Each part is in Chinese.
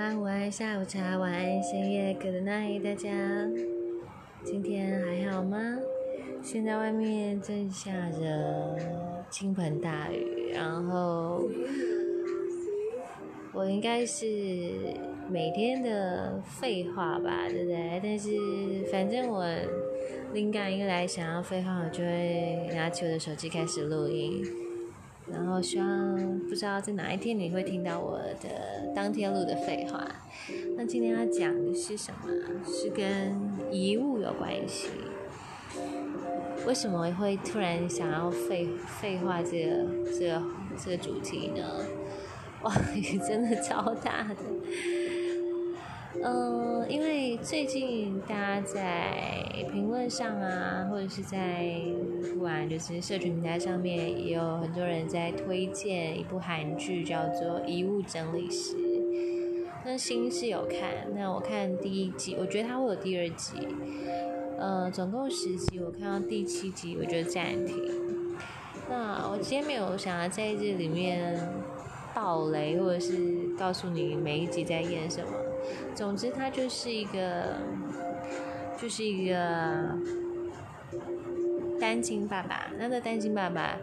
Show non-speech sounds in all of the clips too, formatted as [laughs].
安，午安，下午茶，晚安，深夜，Good night，大家，今天还好吗？现在外面正下着倾盆大雨，然后我应该是每天的废话吧，对不对？但是反正我灵感一来，想要废话，我就会拿起我的手机开始录音。然后希望不知道在哪一天你会听到我的当天录的废话。那今天要讲的是什么？是跟遗物有关系。为什么会突然想要废废话这个这个这个主题呢？哇，[laughs] 真的超大的。嗯，因为最近大家在评论上啊，或者是在不管就是社群平台上面，也有很多人在推荐一部韩剧，叫做《遗物整理师》。那新是有看，那我看第一季，我觉得它会有第二季。呃，总共十集，我看到第七集，我就暂停。那我今天没有想要在这里面爆雷，或者是告诉你每一集在演什么。总之，他就是一个，就是一个单亲爸爸。那个单亲爸爸，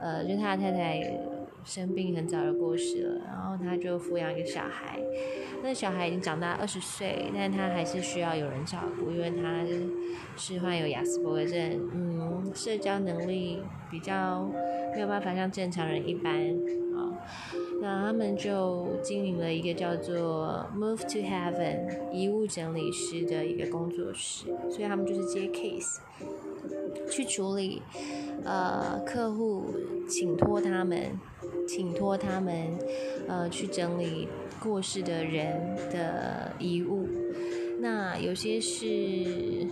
呃，就他的太太生病很早就过世了，然后他就抚养一个小孩。那小孩已经长大二十岁，但他还是需要有人照顾，因为他是患有亚斯伯格症，嗯，社交能力比较没有办法像正常人一般啊。那他们就经营了一个叫做 Move to Heaven 遗物整理师的一个工作室，所以他们就是接 case 去处理，呃，客户请托他们，请托他们，呃，去整理过世的人的遗物。那有些是，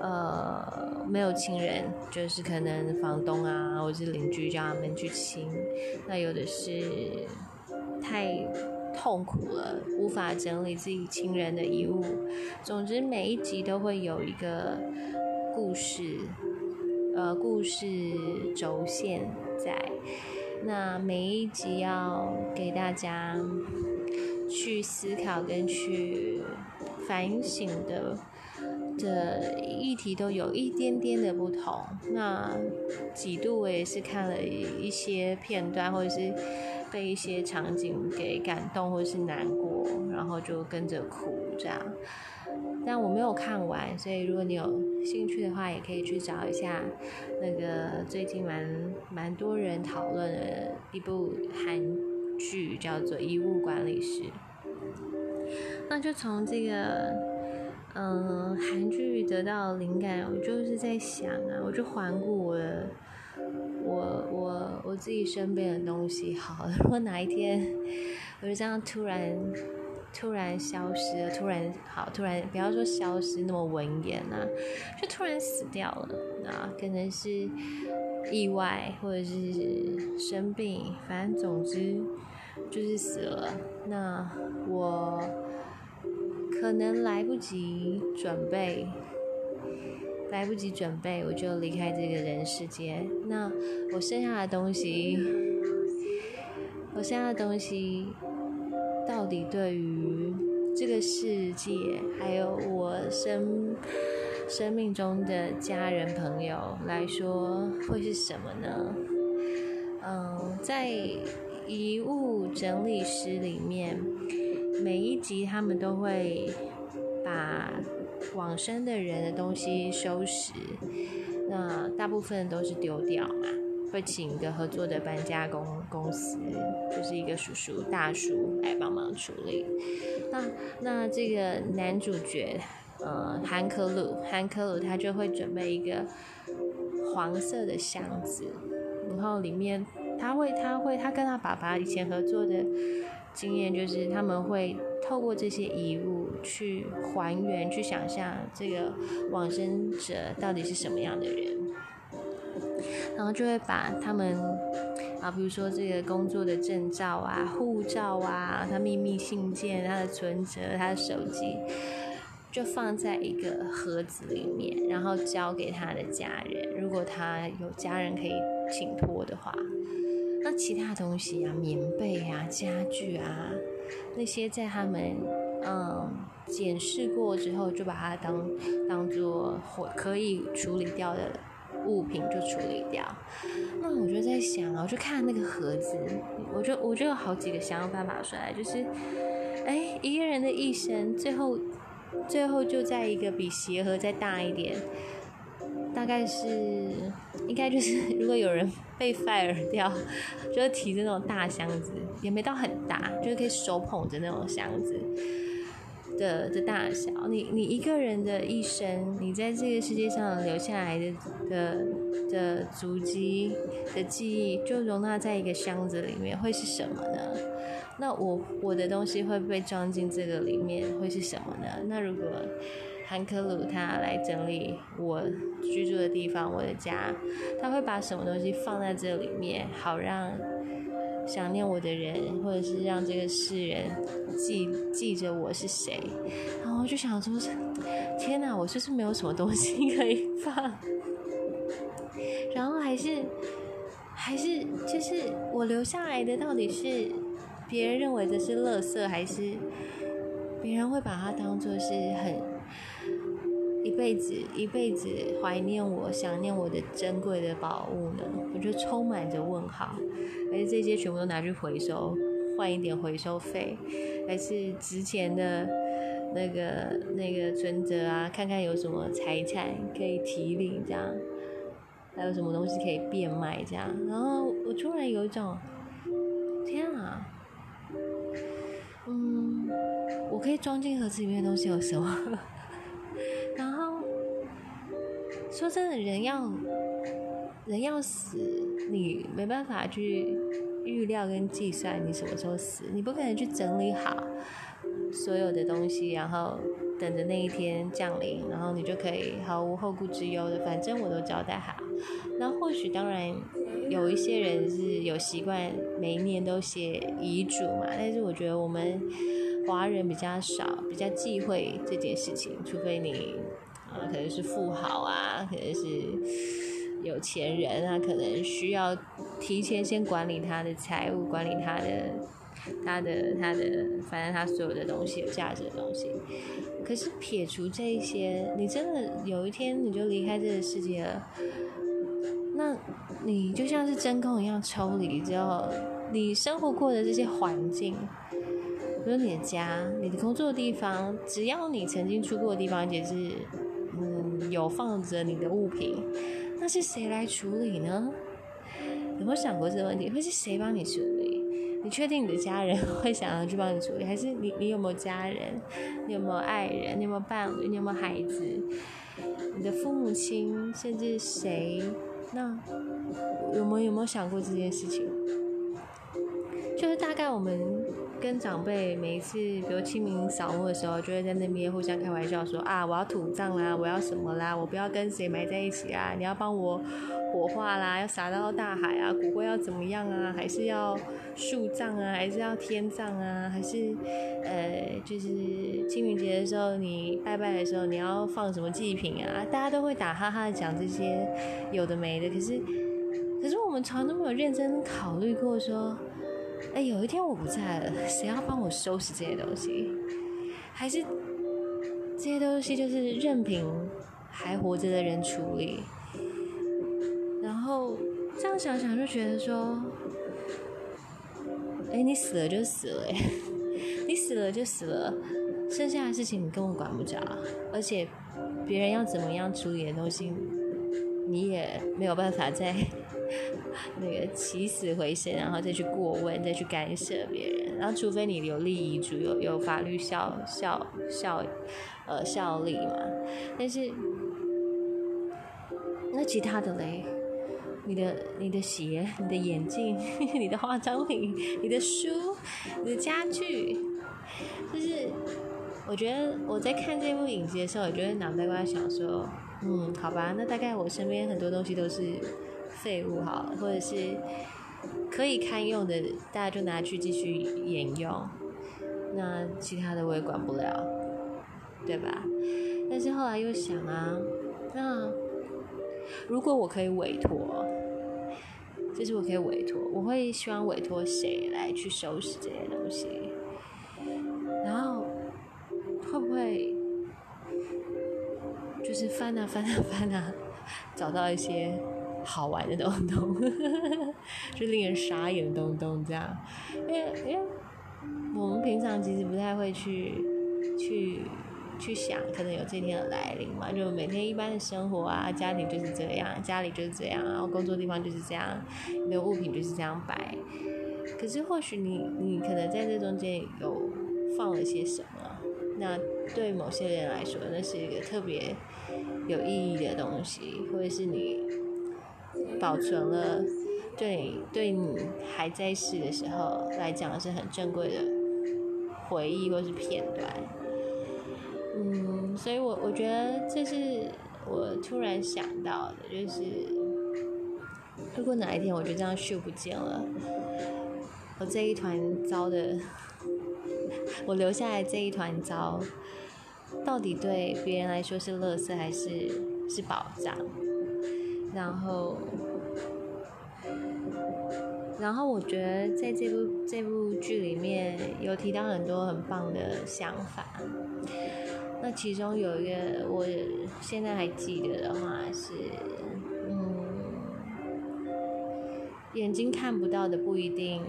呃。没有亲人，就是可能房东啊，或者是邻居叫他们去清。那有的是太痛苦了，无法整理自己亲人的遗物。总之，每一集都会有一个故事，呃，故事轴线在。那每一集要给大家去思考跟去反省的。的议题都有一点点的不同。那几度我也是看了一些片段，或者是被一些场景给感动，或者是难过，然后就跟着哭这样。但我没有看完，所以如果你有兴趣的话，也可以去找一下那个最近蛮蛮多人讨论的一部韩剧，叫做《遗物管理师》。那就从这个。嗯，韩剧得到灵感，我就是在想啊，我就环顾我的，我我我自己身边的东西。好，如果哪一天我就这样突然突然消失了，突然好，突然不要说消失那么文言啊，就突然死掉了啊，可能是意外或者是生病，反正总之就是死了。那我。可能来不及准备，来不及准备，我就离开这个人世间。那我剩下的东西，我剩下的东西，到底对于这个世界，还有我生生命中的家人朋友来说，会是什么呢？嗯，在遗物整理师里面。每一集他们都会把往生的人的东西收拾，那大部分都是丢掉嘛，会请一个合作的搬家公公司，就是一个叔叔大叔来帮忙处理。那那这个男主角，呃，韩可鲁，韩可鲁他就会准备一个黄色的箱子，然后里面他会他会他跟他爸爸以前合作的。经验就是他们会透过这些遗物去还原、去想象这个往生者到底是什么样的人，然后就会把他们啊，比如说这个工作的证照啊、护照啊、他秘密信件、他的存折、他的手机，就放在一个盒子里面，然后交给他的家人。如果他有家人可以请托的话。那其他东西啊，棉被啊、家具啊，那些在他们嗯检视过之后，就把它当当做可以处理掉的物品就处理掉。那我就在想啊，我就看那个盒子，我就我就有好几个想法出来，就是，哎，一个人的一生，最后最后就在一个比鞋盒再大一点。大概是，应该就是，[laughs] 如果有人被 fire 掉，就提着那种大箱子，也没到很大，就是可以手捧着那种箱子的的大小。你你一个人的一生，你在这个世界上留下来的的的足迹的记忆，就容纳在一个箱子里面，会是什么呢？那我我的东西会被装进这个里面，会是什么呢？那如果韩克鲁他来整理我居住的地方，我的家，他会把什么东西放在这里面，好让想念我的人，或者是让这个世人记记着我是谁。然后就想说，天哪，我就是没有什么东西可以放。然后还是还是就是我留下来的，到底是别人认为这是垃圾，还是别人会把它当做是很。一辈子，一辈子怀念我、想念我的珍贵的宝物呢？我就充满着问号。而且这些全部都拿去回收，换一点回收费，还是值钱的那个那个存折啊？看看有什么财产可以提领，这样还有什么东西可以变卖，这样。然后我突然有一种，天啊，嗯，我可以装进盒子里面的东西有什么？说真的，人要人要死，你没办法去预料跟计算你什么时候死，你不可能去整理好所有的东西，然后等着那一天降临，然后你就可以毫无后顾之忧的，反正我都交代好。那或许当然有一些人是有习惯每一年都写遗嘱嘛，但是我觉得我们华人比较少，比较忌讳这件事情，除非你。可能是富豪啊，可能是有钱人啊，可能需要提前先管理他的财务，管理他的、他的、他的，反正他所有的东西有价值的东西。可是撇除这一些，你真的有一天你就离开这个世界了，那你就像是真空一样抽离之后，你生活过的这些环境，比如你的家、你的工作的地方，只要你曾经出过的地方，也是。有放着你的物品，那是谁来处理呢？有没有想过这个问题？会是谁帮你处理？你确定你的家人会想要去帮你处理，还是你你有没有家人？你有没有爱人？你有没有伴侣？你有没有孩子？你的父母亲，甚至谁？那有没有有没有想过这件事情？就是大概我们。跟长辈每一次，比如清明扫墓的时候，就会在那边互相开玩笑说啊，我要土葬啦，我要什么啦，我不要跟谁埋在一起啊，你要帮我火化啦，要撒到大海啊，骨灰要怎么样啊，还是要树葬啊，还是要天葬啊，还是呃，就是清明节的时候你拜拜的时候你要放什么祭品啊？大家都会打哈哈的讲这些有的没的，可是可是我们从来都没有认真考虑过说。哎，有一天我不在了，谁要帮我收拾这些东西？还是这些东西就是任凭还活着的人处理？然后这样想想就觉得说，哎，你死了就死了，哎，[laughs] 你死了就死了，剩下的事情你根本管不着，而且别人要怎么样处理的东西，你也没有办法在。[laughs] 那个起死回生，然后再去过问，再去干涉别人，然后除非你有利益主有有法律效效效呃效力嘛，但是那其他的嘞，你的你的鞋、你的眼镜、[laughs] 你的化妆品、你的书、你的家具，就是我觉得我在看这部影集的时候，我觉得脑袋瓜想说，嗯，好吧，那大概我身边很多东西都是。废物好，或者是可以堪用的，大家就拿去继续沿用。那其他的我也管不了，对吧？但是后来又想啊，那如果我可以委托，就是我可以委托，我会希望委托谁来去收拾这些东西？就是翻啊翻啊 [laughs] 翻啊，找到一些好玩的东东，[laughs] 就令人傻眼的东东这样。因为因为我们平常其实不太会去去去想，可能有这天的来临嘛。就每天一般的生活啊，家庭就是这样，家里就是这样，然后工作地方就是这样，你的物品就是这样摆。可是或许你你可能在这中间有放了些什么，那对某些人来说，那是一个特别有意义的东西，或者是你保存了，对对你还在世的时候来讲是很珍贵的回忆或是片段。嗯，所以我我觉得这是我突然想到的，就是如果哪一天我就这样秀不见了。我这一团糟的，[laughs] 我留下来这一团糟，到底对别人来说是乐色还是是宝藏？然后，然后我觉得在这部这部剧里面有提到很多很棒的想法。那其中有一个我现在还记得的话是，嗯，眼睛看不到的不一定。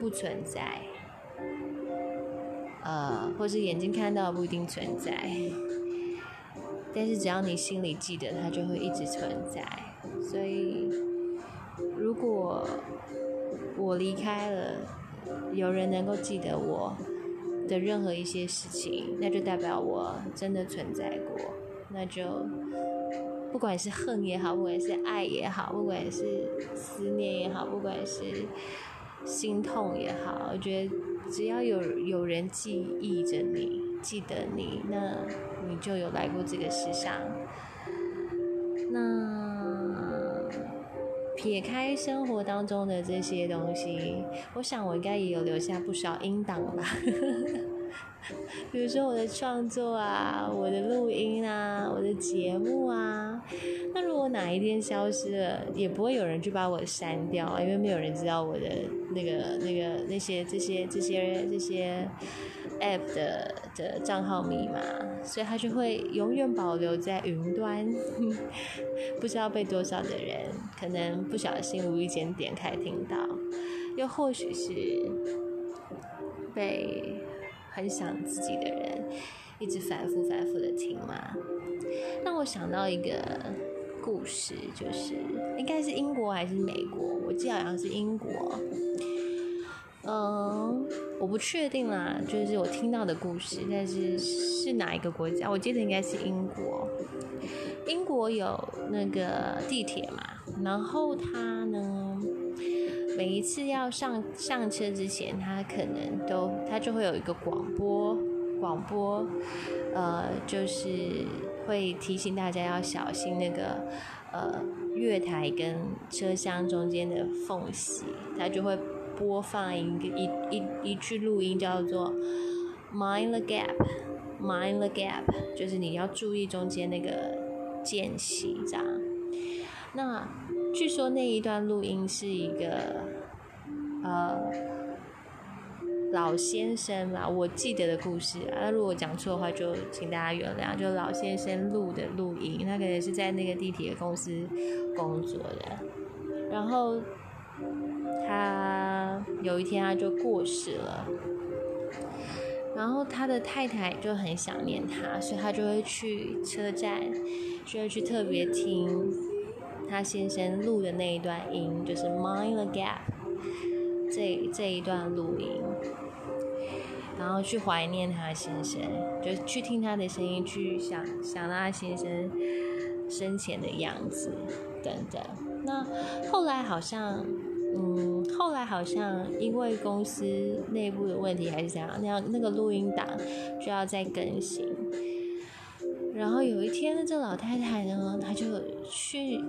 不存在，呃，或是眼睛看到不一定存在，但是只要你心里记得，它就会一直存在。所以，如果我离开了，有人能够记得我的任何一些事情，那就代表我真的存在过。那就不管是恨也好，不管是爱也好，不管是思念也好，不管是。心痛也好，我觉得只要有有人记忆着你，记得你，那你就有来过这个世上。那撇开生活当中的这些东西，我想我应该也有留下不少音档吧。[laughs] 比如说我的创作啊，我的录音啊，我的节目啊。那如果哪一天消失了，也不会有人去把我删掉啊，因为没有人知道我的那个、那个、那些、这些、这些、这些 app 的的账号密码，所以它就会永远保留在云端，[laughs] 不知道被多少的人可能不小心无意间点开听到，又或许是被。很想自己的人，一直反复反复的听嘛，让我想到一个故事，就是应该是英国还是美国，我记得好像是英国，嗯，我不确定啦，就是我听到的故事，但是是哪一个国家？我记得应该是英国，英国有那个地铁嘛，然后它呢。每一次要上上车之前，他可能都他就会有一个广播，广播，呃，就是会提醒大家要小心那个呃月台跟车厢中间的缝隙，它就会播放一个一一一句录音，叫做 “mind the gap”，“mind the gap”，就是你要注意中间那个间隙，这样。那据说那一段录音是一个，呃，老先生嘛，我记得的故事啊。那如果讲错的话，就请大家原谅。就老先生录的录音，他可能是在那个地铁公司工作的。然后他有一天他就过世了，然后他的太太就很想念他，所以他就会去车站，就会去特别听。他先生录的那一段音，就是 mind the gap，这这一段录音，然后去怀念他先生，就去听他的声音，去想想他先生生前的样子等等。那后来好像，嗯，后来好像因为公司内部的问题还是怎样，那样那个录音档就要再更新。然后有一天呢，这老太太呢，她就去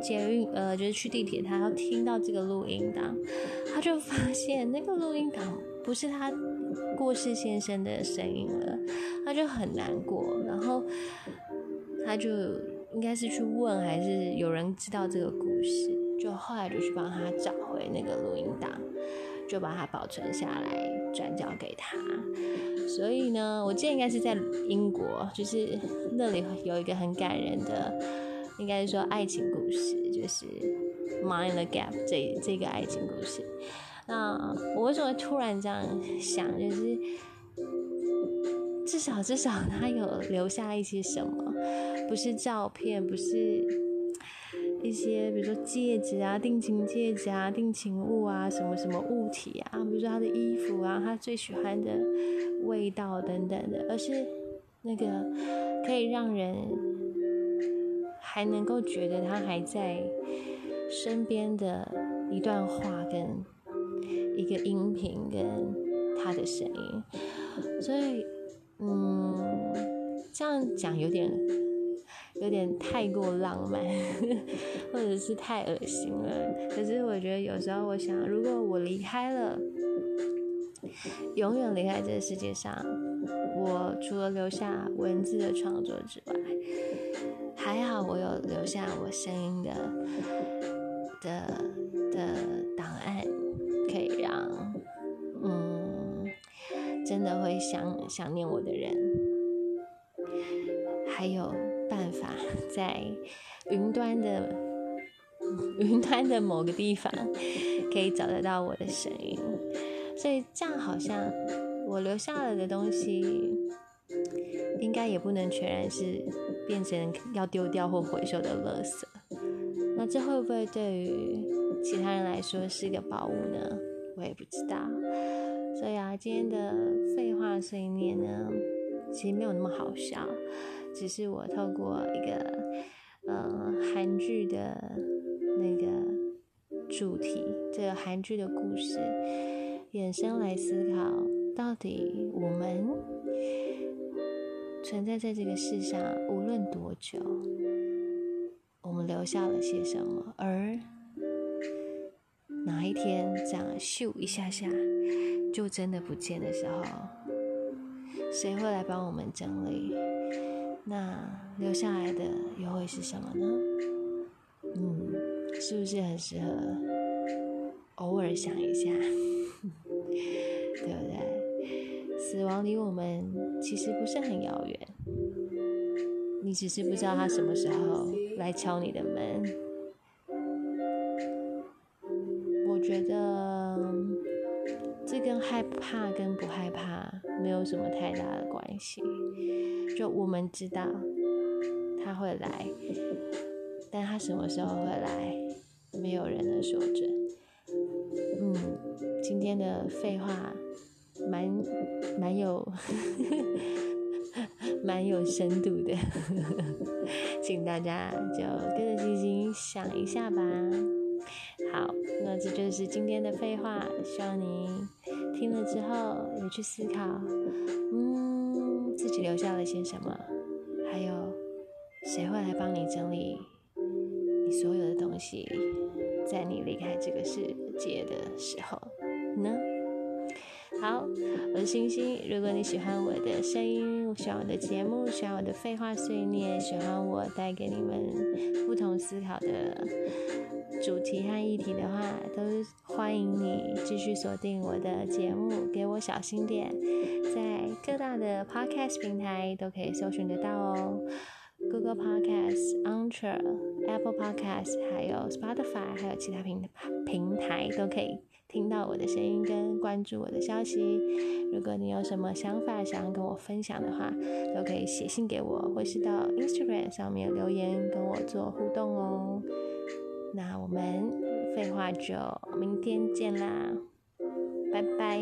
捷运，呃，就是去地铁，她要听到这个录音档，她就发现那个录音档不是他过世先生的声音了，他就很难过。然后他就应该是去问，还是有人知道这个故事，就后来就去帮他找回那个录音档。就把它保存下来，转交给他。所以呢，我记得应该是在英国，就是那里有一个很感人的，应该是说爱情故事，就是《Mind the Gap》这这个爱情故事。那我为什么突然这样想？就是至少至少他有留下一些什么，不是照片，不是一些比如说戒指啊、定情戒指啊、定情物啊、什么什么物体啊，比如说他的衣服啊、他最喜欢的味道等等的，而是那个可以让人还能够觉得他还在身边的一段话跟。一个音频跟他的声音，所以，嗯，这样讲有点有点太过浪漫，[laughs] 或者是太恶心了。可是我觉得有时候我想，如果我离开了，永远离开这个世界上，我除了留下文字的创作之外，还好我有留下我声音的的的档案。真的会想想念我的人，还有办法在云端的云端的某个地方可以找得到我的声音，所以这样好像我留下了的东西，应该也不能全然是变成要丢掉或回收的垃圾。那这会不会对于？其他人来说是一个宝物呢，我也不知道。所以啊，今天的废话碎念呢，其实没有那么好笑，只是我透过一个呃韩剧的那个主题，这个韩剧的故事，衍生来思考，到底我们存在在这个世上，无论多久，我们留下了些什么，而。哪一天这样咻一下下就真的不见的时候，谁会来帮我们整理？那留下来的又会是什么呢？嗯，是不是很适合偶尔想一下？[laughs] 对不对？死亡离我们其实不是很遥远，你只是不知道他什么时候来敲你的门。我觉得跟害怕跟不害怕没有什么太大的关系。就我们知道他会来，但他什么时候会来，没有人能说准。嗯，今天的废话蛮蛮有 [laughs] 蛮有深度的，[laughs] 请大家就跟着星星想一下吧。好，那这就是今天的废话，希望你听了之后也去思考，嗯，自己留下了些什么，还有谁会来帮你整理你所有的东西，在你离开这个世界的时候呢？好，我是星星。如果你喜欢我的声音，喜欢我的节目，喜欢我的废话碎念，喜欢我带给你们不同思考的主题和议题的话，都欢迎你继续锁定我的节目，给我小心点。在各大的 podcast 平台都可以搜寻得到哦，Google Podcast、Anchor、Apple Podcast，还有 Spotify，还有其他平平台都可以。听到我的声音跟关注我的消息，如果你有什么想法想要跟我分享的话，都可以写信给我，或是到 Instagram 上面留言跟我做互动哦。那我们废话就明天见啦，拜拜。